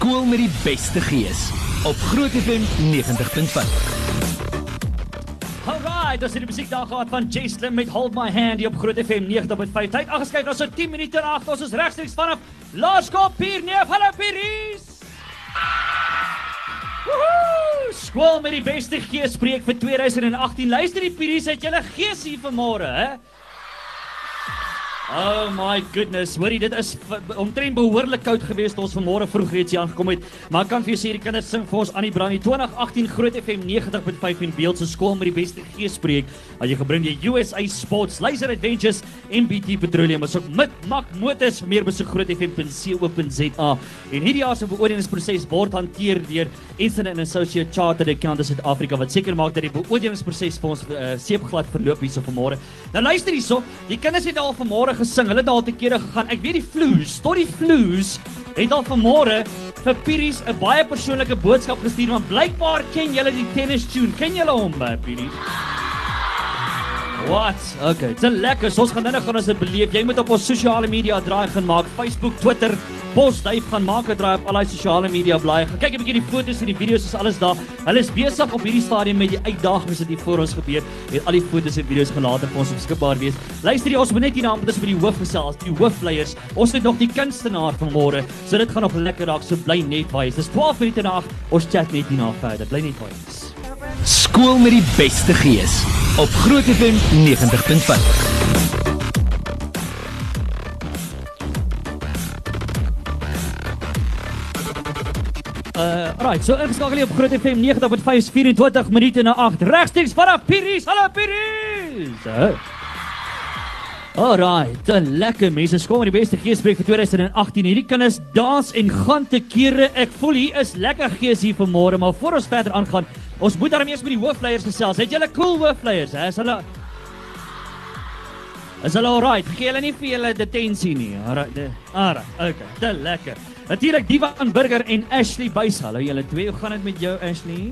Skool met die beste gees op Groot FM 90.5. Alright, dis die musiek daar gehad van Jay Slim met Hold My Hand hier op Groot FM 90.5. Tyd aangeskuif na so 10 minute na 8. Ons is regstreeks vanaf Laerskool Pierneef. Hallo Pieris. Woohoo! Skool met die beste gees spreek vir 2018. Luister die Pieris, het julle gees hier vanmôre, hè? Oh my goodness, hoorie dit is omtrent behoorlik koud geweest toe ons vanmôre vroeg reeds hier aangekom het. Maar ek kan vir jou sê die kinders sing vir ons aan die brand. Die 2018 Groot FM 90.5 en Beeld se skool met die beste gees spreek. As jy gebring die USA Sports, Laser Adventures en BT Petroleum is ook met Mak Motors meer besoek grootfm.co.za. En hierdie jaar se beoordelingsproses word hanteer deur Incident and Associate Chartered Accountants Suid-Afrika wat seker maak dat die beoordelingsproses vir ons uh, seepglad verloop hierso vanmôre. Nou luister hierso, die kinders het al vanmôre gesing. Hulle het al te kere gegaan. Ek weet die Flues, tot die Flues het al vanmôre vir Piries 'n baie persoonlike boodskap gestuur want blykbaar ken julle die tennis tune. Ken julle hom, uh, Piries? Wat? Okay, dit is lekker. So ons gaan nou gaan ons dit beleef. Jy moet op ons sosiale media draai gaan maak. Facebook, Twitter, Postduif gaan maak 'n draai op al die sosiale media blaaie. Gaan kyk 'n bietjie die foto's en die video's is alles daar. Hulle is besig op hierdie stadium met die uitdagings wat hier voor ons gebeur. Het al die foto's en video's later vir ons beskikbaar wees. Luister jy, ons moet net hier na ons by die hoof gesels, die hoofleiers. Ons het nog die kunstenaar van môre. So dit gaan nog lekker raak. So bly net by. ons. Dis 12 minute na 8. Ons chat net hierna verder. Bly net by ons. Skool met die beste gees op Groot FM 90.5. Uh, right, so ingeskakel hier op Groot FM 90.5 24 minute na 8. Regstreeks vanaf Piries. Hallo Piries. Uh. Alright, 'n lekker mense skool met die beste geespreek vir 2018. Hierdie kinders dans en gaan te kere. Ek voel hier is lekker gees hier vanmôre, maar voor ons verder aangaan, ons moet daarmee eers met die hoofleiers gesels. Het julle cool hoofleiers, hè? Is hulle Is hulle alright? Gee hulle nie vir julle detensie nie. Alright. de- Alright. Okay. Te lekker. Natuurlik Divan Burger en Ashley Buys. Hallo julle twee. Hoe gaan dit met jou Ashley?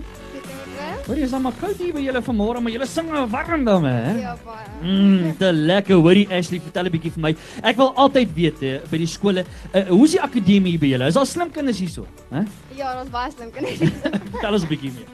Hoor jy is maar koud hier by julle vanmôre, maar julle sing nou warm dan hè? Ja, baie. Mm, te lekker. Hoorie Ashley, vertel 'n bietjie vir my. Ek wil altyd weet eh, by die skole, uh, hoe's die akademie hier by julle? Is daar slim kinders hierso? Hè? Ja, ons baie slim kinders. Vertel ons 'n bietjie meer.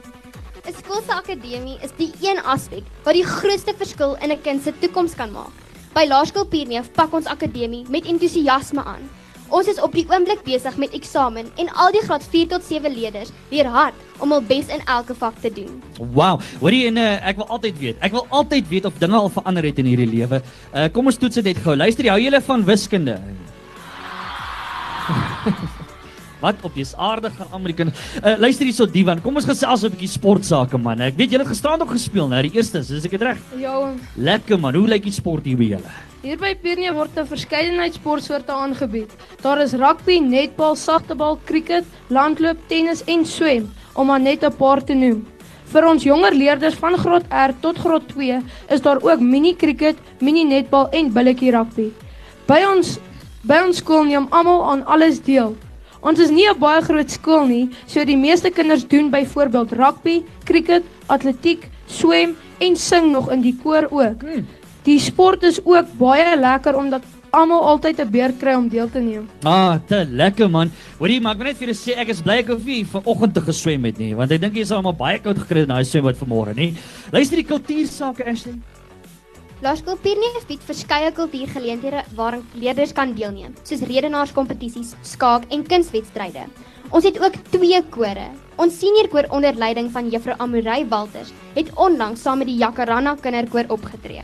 'n Skool se akademie is die een aspek wat die grootste verskil in 'n kind se toekoms kan maak. By Laerskool Pierneef pak ons akademie met entoesiasme aan. Ons is op die oomblik besig met eksamen en al die graad 4 tot 7 leerders leer hard om hul bes in elke vak te doen. Wow. Hoorie en uh, ek wil altyd weet. Ek wil altyd weet of dinge al verander het in hierdie lewe. Uh, kom ons toets dit net gou. Luister, hou julle van wiskunde? Wat op jy's aardig gaan Amerikan. Uh, luister hierso Divan, kom ons gesels 'n bietjie sportsake man. Ek weet julle het gisterand ook gespeel, nou die eerstes, is ek dit reg? Ja. Lekker man. Hoe lyk die sport hier by julle? Hier by Pierneef word 'n verskeidenheid sportsoorte aangebied. Daar is rugby, netbal, sagtebal, krieket, landloop, tennis en swem, om maar net 'n paar te noem. Vir ons jonger leerders van graad R tot graad 2 is daar ook mini krieket, mini netbal en billetjie rugby. By ons by ons skool neem almal aan alles deel. Ons is nie 'n baie groot skool nie, so die meeste kinders doen byvoorbeeld rugby, krieket, atletiek, swem en sing nog in die koor ook. Die sport is ook baie lekker omdat almal altyd 'n beurt kry om deel te neem. Ah, te lekker man. Hoorie, maar ek wil net vir julle sê ek is bly ek hoef nie vanoggend te geswem het nie, want ek dink jy sal maar baie koud gekry het in daai swembad vanmôre, nie? Luister die kultuursake Ashley. Laerskool Pierneef bied verskeie kultuurgeleenthede waarin leerders kan deelneem, soos redenaarskompetisies, skaak en kunswedstryde. Ons het ook twee kore. Ons senior koor onder leiding van Juffrou Amorey Walters het onlangs saam met die Jacaranda kinderkoor opgetree.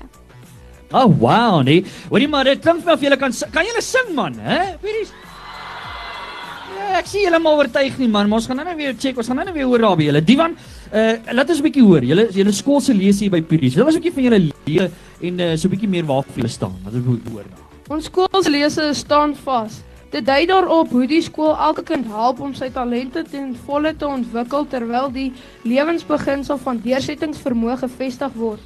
Oh wow, nee. Hoorie maar dit klink vir of jy kan kan jy sing man, hè? Weet jy? Ja, ek sien julle maar oortuig nie man, maar ons gaan nou net weer check, ons gaan nou net weer hoor daar by julle. Divan, uh laat ons 'n bietjie hoor. Julle julle skool se lees hier by Puries. Wil ons 'n bietjie van julle leer en uh, so 'n bietjie meer waarvoor julle staan. Wat ek wil hoor nou. Ons skool se lese staan vas. Dit dui daarop hoe die skool elke kind help om sy talente ten volle te ontwikkel terwyl die lewensbeginsel van deursettingsvermoë gevestig word.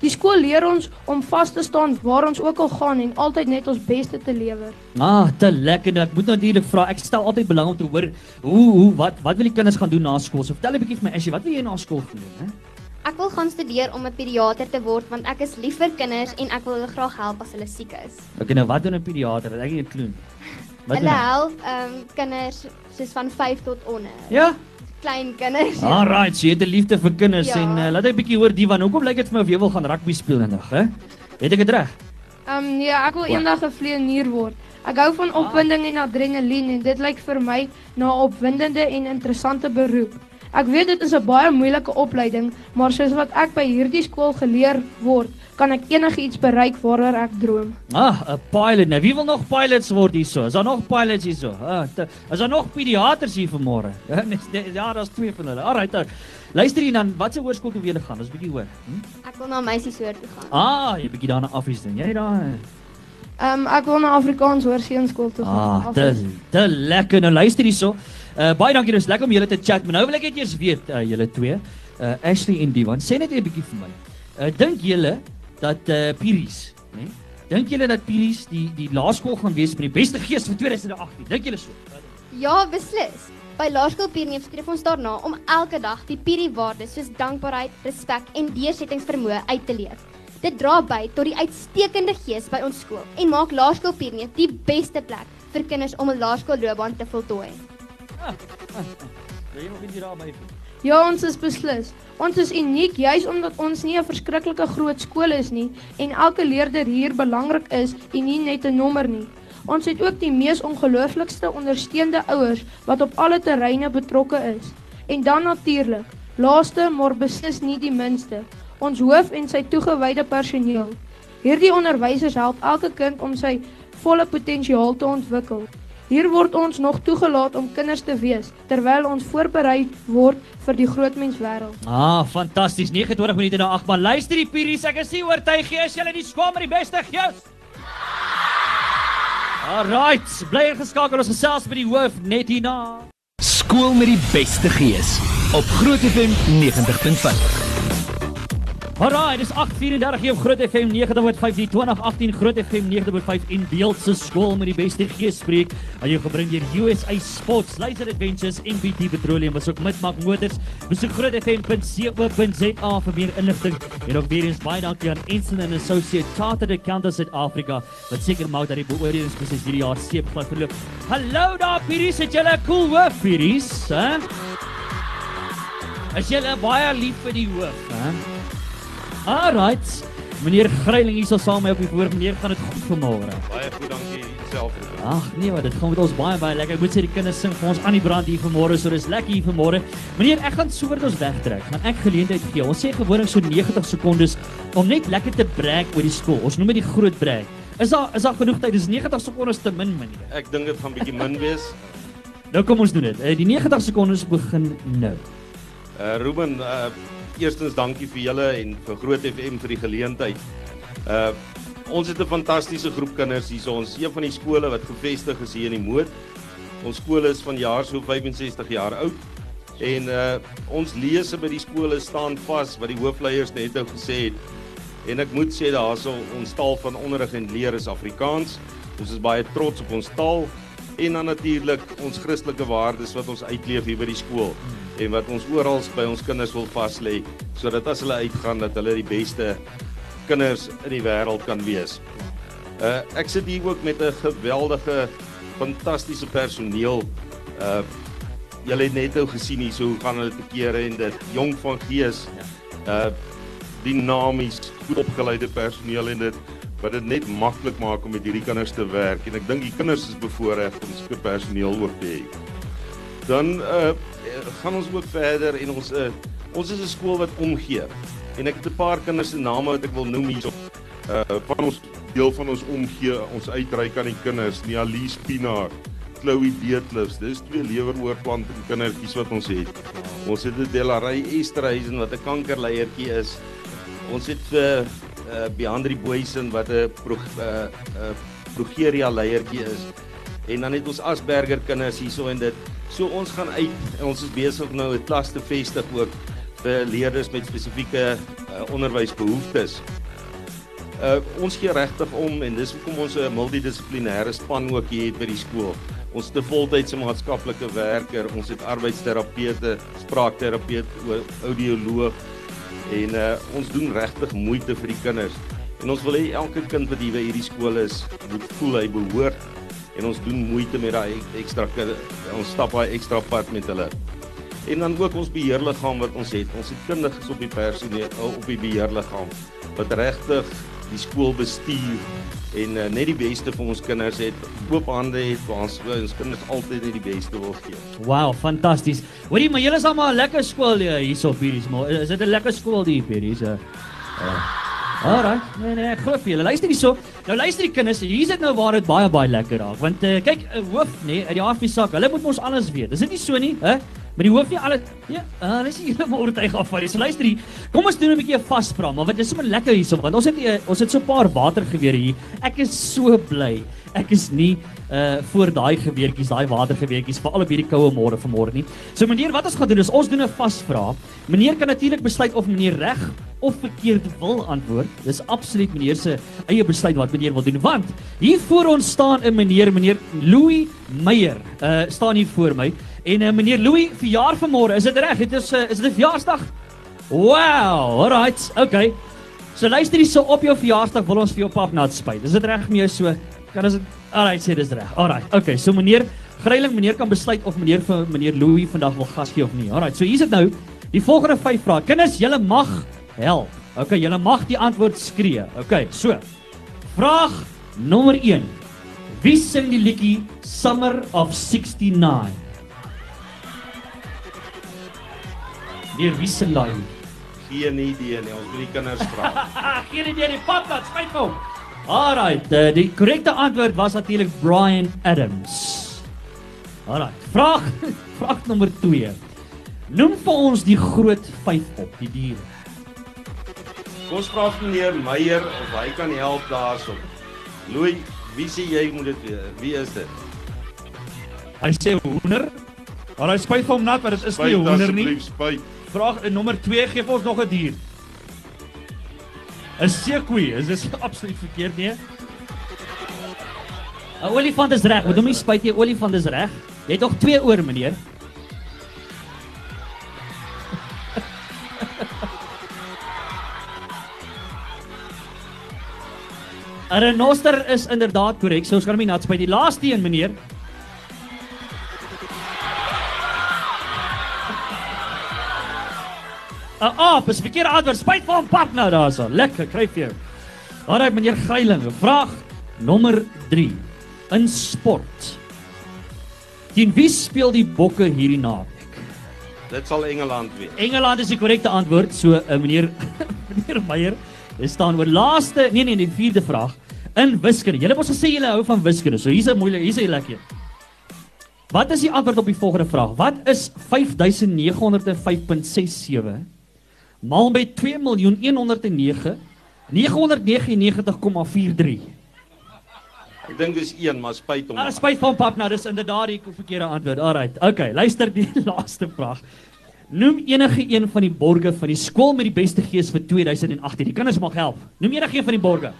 Die skool leer ons om vas te staan waar ons ook al gaan en altyd net ons beste te lewer. Ah, te lekker. Nou, Ek moet natuurlik vra. Ek stel altyd belang om te hoor hoe hoe wat wat wil die kinders gaan doen na skool? So vertel 'n bietjie vir my, Ashley, wat wil jy na skool gaan doen, hè? Ek wil gaan studeer om 'n pediater te word want ek is lief vir kinders en ek wil hulle graag help as hulle siek is. Okay, nou wat doen 'n pediater? Ek het 'n kloon. Wat Hulle help ehm um, kinders soos van 5 tot onder. Ja. Klein kinders. Alright, so jy het 'n liefde vir kinders Ja. en uh, laat ek 'n bietjie hoor Divan, hoekom lyk dit vir my of jy wil gaan rugby speel eendag, hè? Het ek dit reg? Ehm um, ja, ek wil eendag 'n vlieënier word. Ek hou van opwinding en adrenalien en dit lyk vir my na 'n opwindende en interessante beroep. Ek weet dit is 'n baie moeilike opleiding, maar soos wat ek by hierdie skool geleer word, kan ek enigiets bereik waaroor ek droom. Ah, 'n pilot. Nou, wie wil nog pilots word hierso? Is daar nog pilots hierso? Ah, te- is daar nog pediaters hier vanmôre? Ja, ja, daar's twee van hulle. Alright, nou. Luister hier dan, watse hoërskool toe weer gaan? Ons bietjie hoor. Hm? Ek wil na meisieshoër toe gaan. Ah, jy bietjie daar na Affies doen. Jy daar. Ehm um, ek wil na Afrikaans Hoërseunskool toe gaan. Ah, te, te lekker. Nou luister hierso. Uh baie dankie, dis lekker om julle te chat. Maar nou wil ek net eers weet, uh, julle twee, uh Ashley en Divan, sê net 'n bietjie vir my. Uh dink julle dat uh Piries, né? Nee? Dink julle dat Piries die die laerskool gaan wees met die beste gees van 2018? Dink julle so? Ja, beslis. By Laerskool Pierneef streef ons daarna om elke dag die Pierie waardes soos dankbaarheid, respek en deursettingsvermoë uit te leef. Dit dra by tot die uitstekende gees by ons skool en maak Laerskool Pierneef die beste plek vir kinders om 'n laerskoolloopbaan te voltooi. Wil jy nog bietjie daarby voeg? Ja, ons is beslis. Ons is uniek juis omdat ons nie 'n verskriklike groot skool is nie en elke leerder hier belangrik is en nie net 'n nommer nie. Ons het ook die mees ongelooflikste ondersteunende ouers wat op alle terreine betrokke is. En dan natuurlik, laaste maar beslis nie die minste, ons hoof en sy toegewyde personeel. Hierdie onderwysers help elke kind om sy volle potensiaal te ontwikkel. Hier word ons nog toegelaat om kinders te wees terwyl ons voorberei word vir die grootmenswêreld. Ah, fantasties. 29 minute na 8, maar luister die Piries, ek is nie oortuig jy is julle die skool met die beste gees. Alright, bly ingeskakel ons gesels met die hoof net hierna. Skool met die beste gees op Groot FM 90.5. Alraai, dis 8:34 hier op Groot FM 90.5 die 2018 Groot FM 90.5 in Beeldse skool met die beste gees spreek. Aan jou gebring deur USA Sports, Laser Adventures en BT Petroleum was ook Midmark Motors. Besoek grootfm.co.za vir meer inligting. En ook weer eens baie dankie aan Ensign and Associate Chartered Accountants South Africa wat seker maak dat die beoordelingsproses hierdie jaar seep gaan verloop. Hallo daar Piries, het julle cool hoof Piries, hè? Is julle baie lief vir die hoof, hè? Alright. Meneer Greiling hier sal saam met my op die voor. Meneer, gaan dit goed vanmôre? Baie goed, dankie self. Ag nee, maar dit gaan met ons baie baie lekker. Ek moet sê die kinders sing vir ons aan die brand hier vanmôre, so dis lekker hier vanmôre. Meneer, ek gaan soort ons wegtrek. Gaan ek geleentheid gee. Ons sê gewoonlik so 90 sekondes om net lekker te brag oor die skool. Ons noem dit die groot brag. Is daar is daar genoeg tyd? Dis 90 sekondes te min, meneer. Ek dink dit gaan bietjie min wees. Nou kom ons doen dit. Eh, Die 90 sekondes begin nou. Uh Ruben, uh eerstens dankie vir julle en vir Groot FM vir die geleentheid. Uh ons het 'n fantastiese groep kinders hier. So ons een van die skole wat gevestig is hier in die Moot. Ons skool is van jaar so 65 jaar oud. En uh ons lese by die skole staan vas wat die hoofleiers net nou gesê het. En ek moet sê daarso ons taal van onderrig en leer is Afrikaans. Ons is baie trots op ons taal en dan natuurlik ons Christelike waardes wat ons uitleef hier by die skool en wat ons oral by ons kinders wil vas lê sodat as hulle uitgaan dat hulle die beste kinders in die wêreld kan wees. Uh ek sit hier ook met 'n geweldige fantastiese personeel. Uh julle het net nou gesien hier so hoe gaan hulle te kere en dit jong van gees. Uh dinamies, goed opgeleide personeel en dit wat dit net maklik maak om met hierdie kinders te werk en ek dink die kinders is bevoorreg om so personeel ook te hê. Dan uh gaan ons ook verder en ons uh ons is 'n skool wat omgee. En ek het 'n paar kinders se name wat ek wil noem hierop. Uh van ons deel van ons omgee, ons uitreik aan die kinders, Nialie Pinaar, Chloe Deetlifs. Dis twee leweroorplanting kindertjies wat ons het. Ons het 'n Delaray Esterhuizen wat 'n kankerleiertjie is. Ons het vir uh Beandri Boysen wat 'n pro, uh uh progeria leiertjie is. En dan het ons Asperger kinders hierso en dit. So ons gaan uit en ons is besig nou 'n klas te vestig ook vir leerders met spesifieke uh, onderwysbehoeftes. Uh ons gee regtig om en dis hoekom ons 'n multidissiplinêre span ook hier het by die skool. Ons het 'n voltydse maatskaplike werker, ons het arbeidsterapeute, spraakterapeut, audioloog en uh ons doen regtig moeite vir die kinders. En ons wil hê elke kind wat hier by hierdie skool is, moet voel hy behoort en ons doen moeite met daai ekstra ons stap daai ekstra pad met hulle. En dan ook ons beheerliggaam wat ons het. Ons het kundiges op die personeel op die beheerliggaam wat regtig die skool bestuur en uh, net die beste vir ons kinders het. Oop hande het vir ons ons kinders altyd net die beste wil gee. Wow, fantasties. Hoorie, maar julle is almal 'n lekker skool hierso op hierdie smal. Is dit 'n lekker skool hier hierdie? Is 'n Alraai, nee nee, ek glo vir julle. Luister hierso. Nou luister die kinders, hier is dit nou waar dit baie baie lekker raak. Want uh, kyk, 'n hoof nê, nee, uit die halfie sak. Hulle moet mos alles weet. Is dit nie so nie, hè? Maar die hoof nie alles ja, uh, dis nie heeltemal oortuig af van. So luister hier. Kom ons doen 'n bietjie 'n vasvra, maar wat is sommer lekker hierso want ons het uh, ons het so 'n paar watergewere hier. Ek is so bly. Ek is nie uh voor daai geweertjies, daai watergeweertjies vir al op hierdie koue môre vanmôre nie. So meneer, wat ons gaan doen is ons doen 'n vasvra. Meneer kan natuurlik besluit of meneer reg of verkeerd wil antwoord. Dis absoluut meneer se eie besluit wat meneer wil doen want hier voor ons staan 'n meneer, meneer Louis Meyer. Uh staan hier voor my. En uh, meneer Louis, verjaar vanmôre, is dit reg? Dit is uh, is dit 'n verjaarsdag? Wow, alright. Okay. So luister hier so op jou verjaarsdag wil ons vir jou pap nat spuit. Is dit reg met jou so? Kan as dit Alright, sê dis reg. Alright. Okay, so meneer Greiling, meneer kan besluit of meneer vir meneer Louis vandag wil gas gee of nie. Alright. So hier's dit nou. Die volgende 5 vrae. Kinders, julle mag help. Okay, julle mag die antwoord skree. Okay, so. Vraag nommer 1. Wie sing die liedjie Summer of 69? Hier wie sing daai? Geen idee nie. Ons moet die kinders vra. Geen idee nie. Pap, wat spyt hom. Alright, uh, die korrekte antwoord was natuurlik Brian Adams. Alright, vraag vraag nommer 2. Noem vir ons die groot 5 op, die diere. Ons vra vir meneer Meyer of hy kan help daarso. Louis, wie sê jy moet dit weet? Wie is dit? Hy sê hoender. Maar hy spyt hom nat, maar dit is nie 'n hoender nie. Spyt. Vraag uh, nommer 2 gee vir ons nog 'n dier. 'n Seekoei, is dit absoluut verkeerd nie? 'n Olifant is reg. Wat noem jy spyt jy olifant is reg? Jy het nog 2 oor, meneer. Een renoster is inderdaad korrek. So ons kan hom nie nat spyt die laaste een, meneer. 'n aap is verkeerde antwoord. Spyt vir hom pap nou daarso. Lekker, kry vir jou. Alraai meneer Geiling, vraag nommer 3. In sport. Teen wie speel die Bokke hierdie naweek? Dit sal Engeland wees. Engeland is die korrekte antwoord. So uh, meneer meneer Meyer, is staan oor laaste, nee nee, die vierde vraag in wiskunde. Julle het ons gesê julle hou van wiskunde. So hier's 'n moeilike, hier's 'n lekker. Wat is die antwoord op die volgende vraag? Wat is 5905.67 maal met 2.109 999,43. Ek dink dis 1, maar spyt hom. Ah, spyt van pap nou, dis inderdaad die verkeerde antwoord. Alright. Okay, luister die laaste vraag. Noem enige een van die borgers van die skool met die beste gees vir 2018. Die kinders mag help. Noem enige een van die borgers.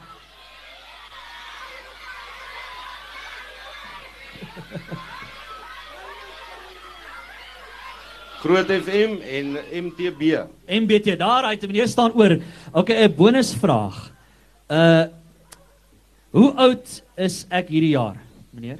Groot FM en MTB. MBT, daar uit meneer staan oor. Okay, 'n bonusvraag. Uh Hoe oud is ek hierdie jaar, meneer?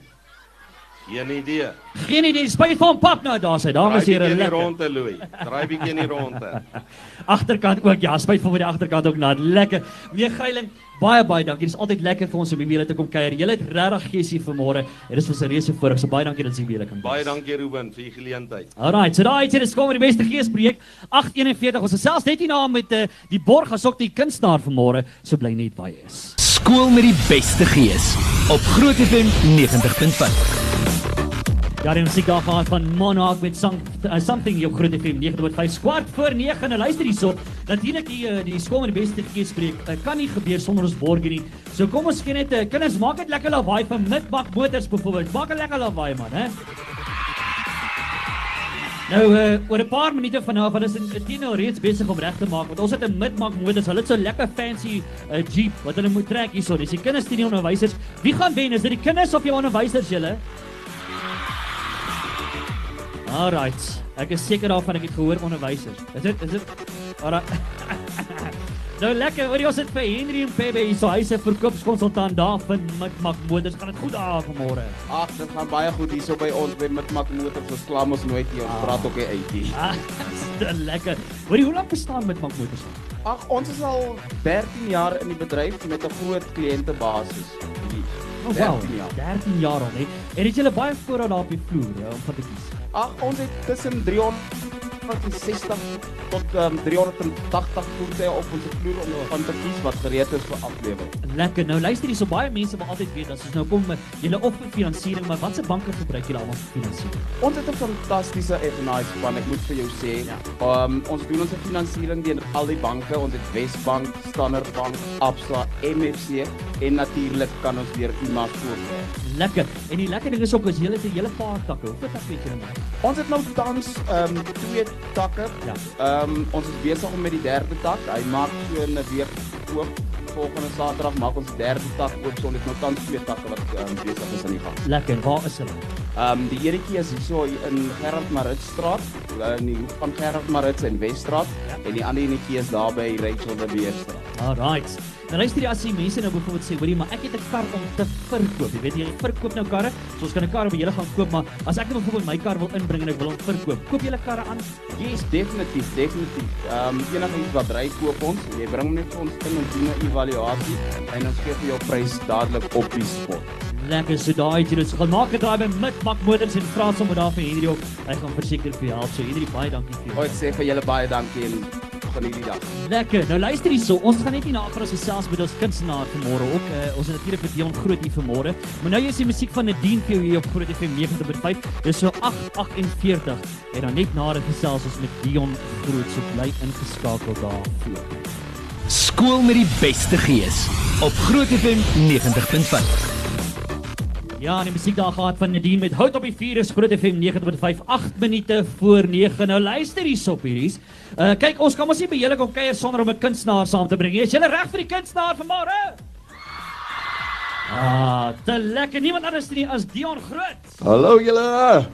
Geen idee. Geen idee, spyt van pap nou daar sy. Dames en here, lekker rondte Louis. Draai bietjie in die rondte. agterkant ook, ja, spyt van by die agterkant ook na. Lekker. Meneer Geiling, baie baie dankie. Dit is altyd lekker vir ons om hier te kom kuier. Julle het regtig gees hier vanmôre. Dit is vir 'n reuse voorreg. So baie dankie dat jy weer kan. Baie dankie Ruben vir die geleentheid. Alright, so daai het dit kom met die beste gees projek 841. Ons gesels net hier na met uh, die borg asook die kunstenaar vanmôre. So bly net by is. Skool met die beste gees op Groot FM 90.5. Ja, die musiek daarvan van Monarch met song, uh, something hier op Groot FM 90.5 squad voor 9 en luister hierso. Natuurlik die uh, die skool met die beste gees spreek uh, kan nie gebeur sonder ons borgie nie. So kom ons gee net uh, kinders maak dit lekker lawaai vir midbak motors byvoorbeeld. Maak lekker lawaai man, hè. Nou uh, oor 'n paar minute van nou af, hulle is nou reeds besig om reg te maak want ons het 'n midmak motors. Hulle het so lekker fancy uh, Jeep wat hulle moet trek hierso. Dis die kinders die onderwysers. Wie gaan wen? Is dit die kinders of die onderwysers julle? Alright. Ek is seker daarvan ek het gehoor onderwysers. Is dit is dit Alright. Nou lekker, hoor jy ons het vir Henry en Pebbe hier, so hy's 'n verkoopskonsultant daar van Mikmak Motors. Gaan dit goed daar vanmôre? Ag, dit gaan baie goed hierso by ons by Mikmak Motors. Ons klam ons nooit hier. Ons praat ook nie uit nie. Ah, dis lekker. Hoor jy hoe lank bestaan Mikmak Motors? Ag, ons is al 13 jaar in die bedryf met 'n groot kliëntebasis. Oh, wow, 13 jaar al, hè. En het julle baie voorraad daar op die vloer, ja, om van te kies. Ag, ons het tussen 360 tot um, 380 voertuie op ons vloer om van te kies wat gereed is vir aflewering. Lekker. Nou luister hier, so baie mense wil altyd weet as ons nou kom met julle of vir finansiering, maar watse banke gebruik julle almal vir finansiering? Ons het 'n fantastiese F&I span, ek moet vir jou sê. Ja. Um ons doen ons finansiering deur al die banke. Ons het Wesbank, Standard Bank, Absa, MFC en natuurlik kan ons weer IMAS voorwerk. Lekker. En die lekker ding is ook as julle het 'n hele paar takke. Hoeveel takke het julle nou? Ons het nou tans um twee takke. Ja. Um ons is besig om met die derde tak. Hy maak so 'n week oop. Volgende Saterdag maak ons die derde tak oop. So ons het nou tans twee takke wat um, besig is aan die gang. Lekker. Waar is hulle? Um die enetjie is hierso in Gerard Maritstraat, in die hoek van Gerard Marits en Wesstraat Ja. en die ander enetjie is daar by Rachel de Beerstraat. Alright. Nou luister jy as die mense nou byvoorbeeld sê, hoorie, maar ek het 'n kar om te verkoop. Jy weet jy verkoop nou karre. So ons kan 'n kar by julle gaan koop, maar as ek nou byvoorbeeld my kar wil inbring en ek wil hom verkoop, koop julle karre aan? Yes, definitief, definitief. Ehm um, enigiets wat ry koop ons, jy bring hom net vir ons in en doen 'n evaluasie en ons gee vir jou prys dadelik op die spot. Lekker, so daai het jy dus gaan maak 'n draai by Midmak Motors en vra sommer daar vir Henry op. Hy gaan verseker vir jou help. So Henry, baie dankie vir jou. Ek sê vir julle baie dankie en geniet die dag. Lekker. Nou luister hierso. Ons gaan net nie na vir ons gesels met ons kunstenaar vanmôre ook. Uh, ons het natuurlik vir Dion Groot hier vanmôre. Maar nou is die musiek van Nadine vir jou hier op Groot FM 90.5. Dis so 8:48 en dan net na dit gesels ons met Dion Groot. So bly ingeskakel daarvoor. Skool met die beste gees op Groot FM 90.5. Ja, en die musiek daar gehad van Nadine met Hout op die vuur is Groot FM 90.5 8 minute voor 9. Nou luister hierop hierdie. Uh kyk, ons kan mos nie by julle kom kuier sonder om 'n kunstenaar saam te bring nie. Is julle reg vir die kunstenaar vanmôre? Ah, te lekker. Niemand anders nie as Dion Groot. Hallo julle.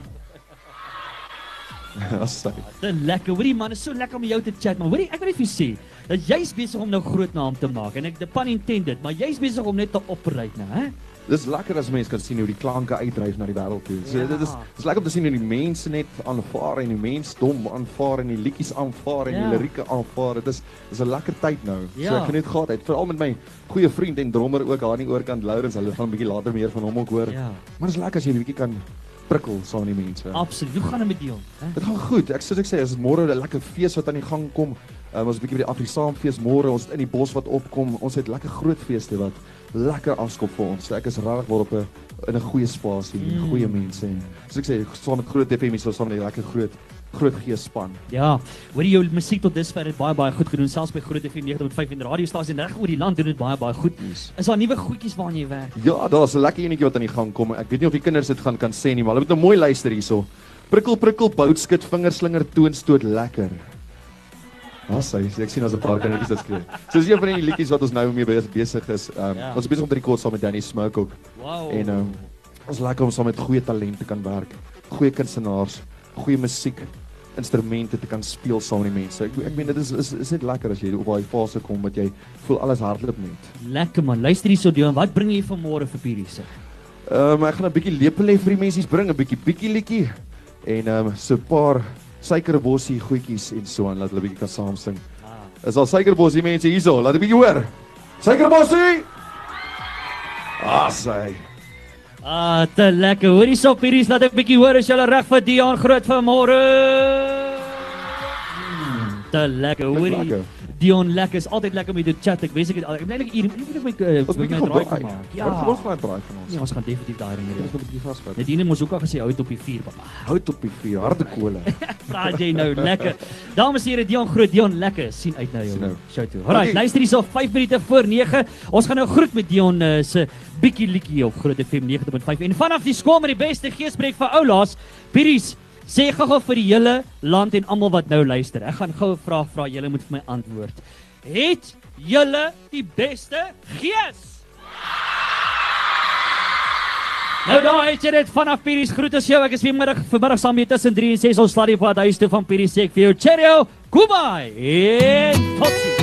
Asai. Te lekker. Hoorie man, is so lekker om jou te chat, maar hoorie, ek wil net vir jou sê dat jy's besig om nou groot naam te maak en ek the pun intended, maar jy's besig om net te operate nou, hè? Dis lekker as mense kan sien hoe die klanke uitdryf na die wêreld toe. So Ja. dit is dis lekker om te sien hoe die mense net aanvaar en die mensdom aanvaar en die liedjies aanvaar en Ja. die lirieke aanvaar. Dit is dis 'n lekker tyd nou. So Ja. ek geniet gehad uit veral met my goeie vriend en drummer ook daar aan die oorkant Lourens. Hulle gaan 'n bietjie later meer van hom ook hoor. Ja. Maar dis lekker as jy 'n bietjie kan prikkel saam met die mense. Absoluut. Hoe gaan dit met? Hè? Dit gaan goed. Ek soos ek sê, is môre 'n lekker fees wat aan die gang kom. Um, ons 'n bietjie by die Afrisaanfees môre, ons het in die bos wat opkom. Ons het lekker groot feeste wat lekker afskop vir ons. So ek is regtig waar op 'n in 'n goeie spasie, Mm. goeie mense en soos ek sê, saam met groot FM so saam met die lekker groot groot gees span. Ja, hoor jy jou musiek tot dusver het baie baie goed gedoen, selfs by Groot FM 90.5 en radiostasies reg oor die land doen dit baie baie goed. Is daar nuwe goedjies waarna jy werk? Ja, daar's 'n lekker enetjie wat aan die gang kom. Ek weet nie of die kinders dit gaan kan sê nie, maar hulle moet nou mooi luister hierso. Prikkel prikkel boutskit vingerslinger toonstoot lekker. Ja, sy, ek sien as 'n paar kindertjies dit skree. So dis een van die liedjies wat ons nou mee be- besig is. Um, Ja. ja. Ons is besig om te rekord saam met Danny Smoke ook. Wow. En um, ons lekker om saam met goeie talente kan werk. Goeie kunstenaars, goeie musiek, instrumente te kan speel saam met die mense. Ek ek meen dit is is, is net lekker as jy op daai fase kom wat jy voel alles hardloop net. Lekker man. Luister hierso Dion, wat bring jy vanmôre vir Pierre se? Ehm um, ek gaan 'n bietjie lepel hê vir die mensies bring 'n bietjie bietjie liedjie en ehm um, so 'n paar suikerbossie goedjies en so aan laat hulle bietjie kan saam sing. Ah. Is al suikerbossie mense hierso, laat 'n bietjie hoor. Suikerbossie! Ah, sy. Ah, te lekker. Hoor hierso Pierre, laat ek 'n bietjie hoor as jy reg vir Dion groot vanmôre. Mm, Te lekker. Hoor jy? Dion lekker. Is altyd lekker om met jou te chat. Ek wens ek het al- ek bly net hier. Ek moet net Ons my bietjie draai gebraai. kan maak. Ja, ons gaan draai van ons. Ja, ons gaan definitief daai ding Ons doen. moet bietjie vasvat. Nadine moes ook al gesê hou dit op die vuur, papa. Hout op die vuur, harde kole. Praat jy nou lekker. Dames en here, Dion groot, Dion lekker. sien uit na jou nou. show toe. Alraai, Dankie. luister hierso 5 minute voor 9. Ons gaan nou groet met Dion uh, se bietjie liedjie op Groot FM 90.5 en vanaf die skool met die beste geespreek vir oulaas. Piries, sê gou-gou vir die hele land en almal wat nou luister. Ek gaan gou 'n vraag vra, julle moet vir my antwoord. Het julle die beste gees? Nou daar het jy dit vanaf Piries groet as jou. Ek is weer middag vanmiddag saam met tussen 3 en 6 ons slaat die pad huis toe van Piries sê ek vir jou. Cheerio. Goodbye. En totsiens.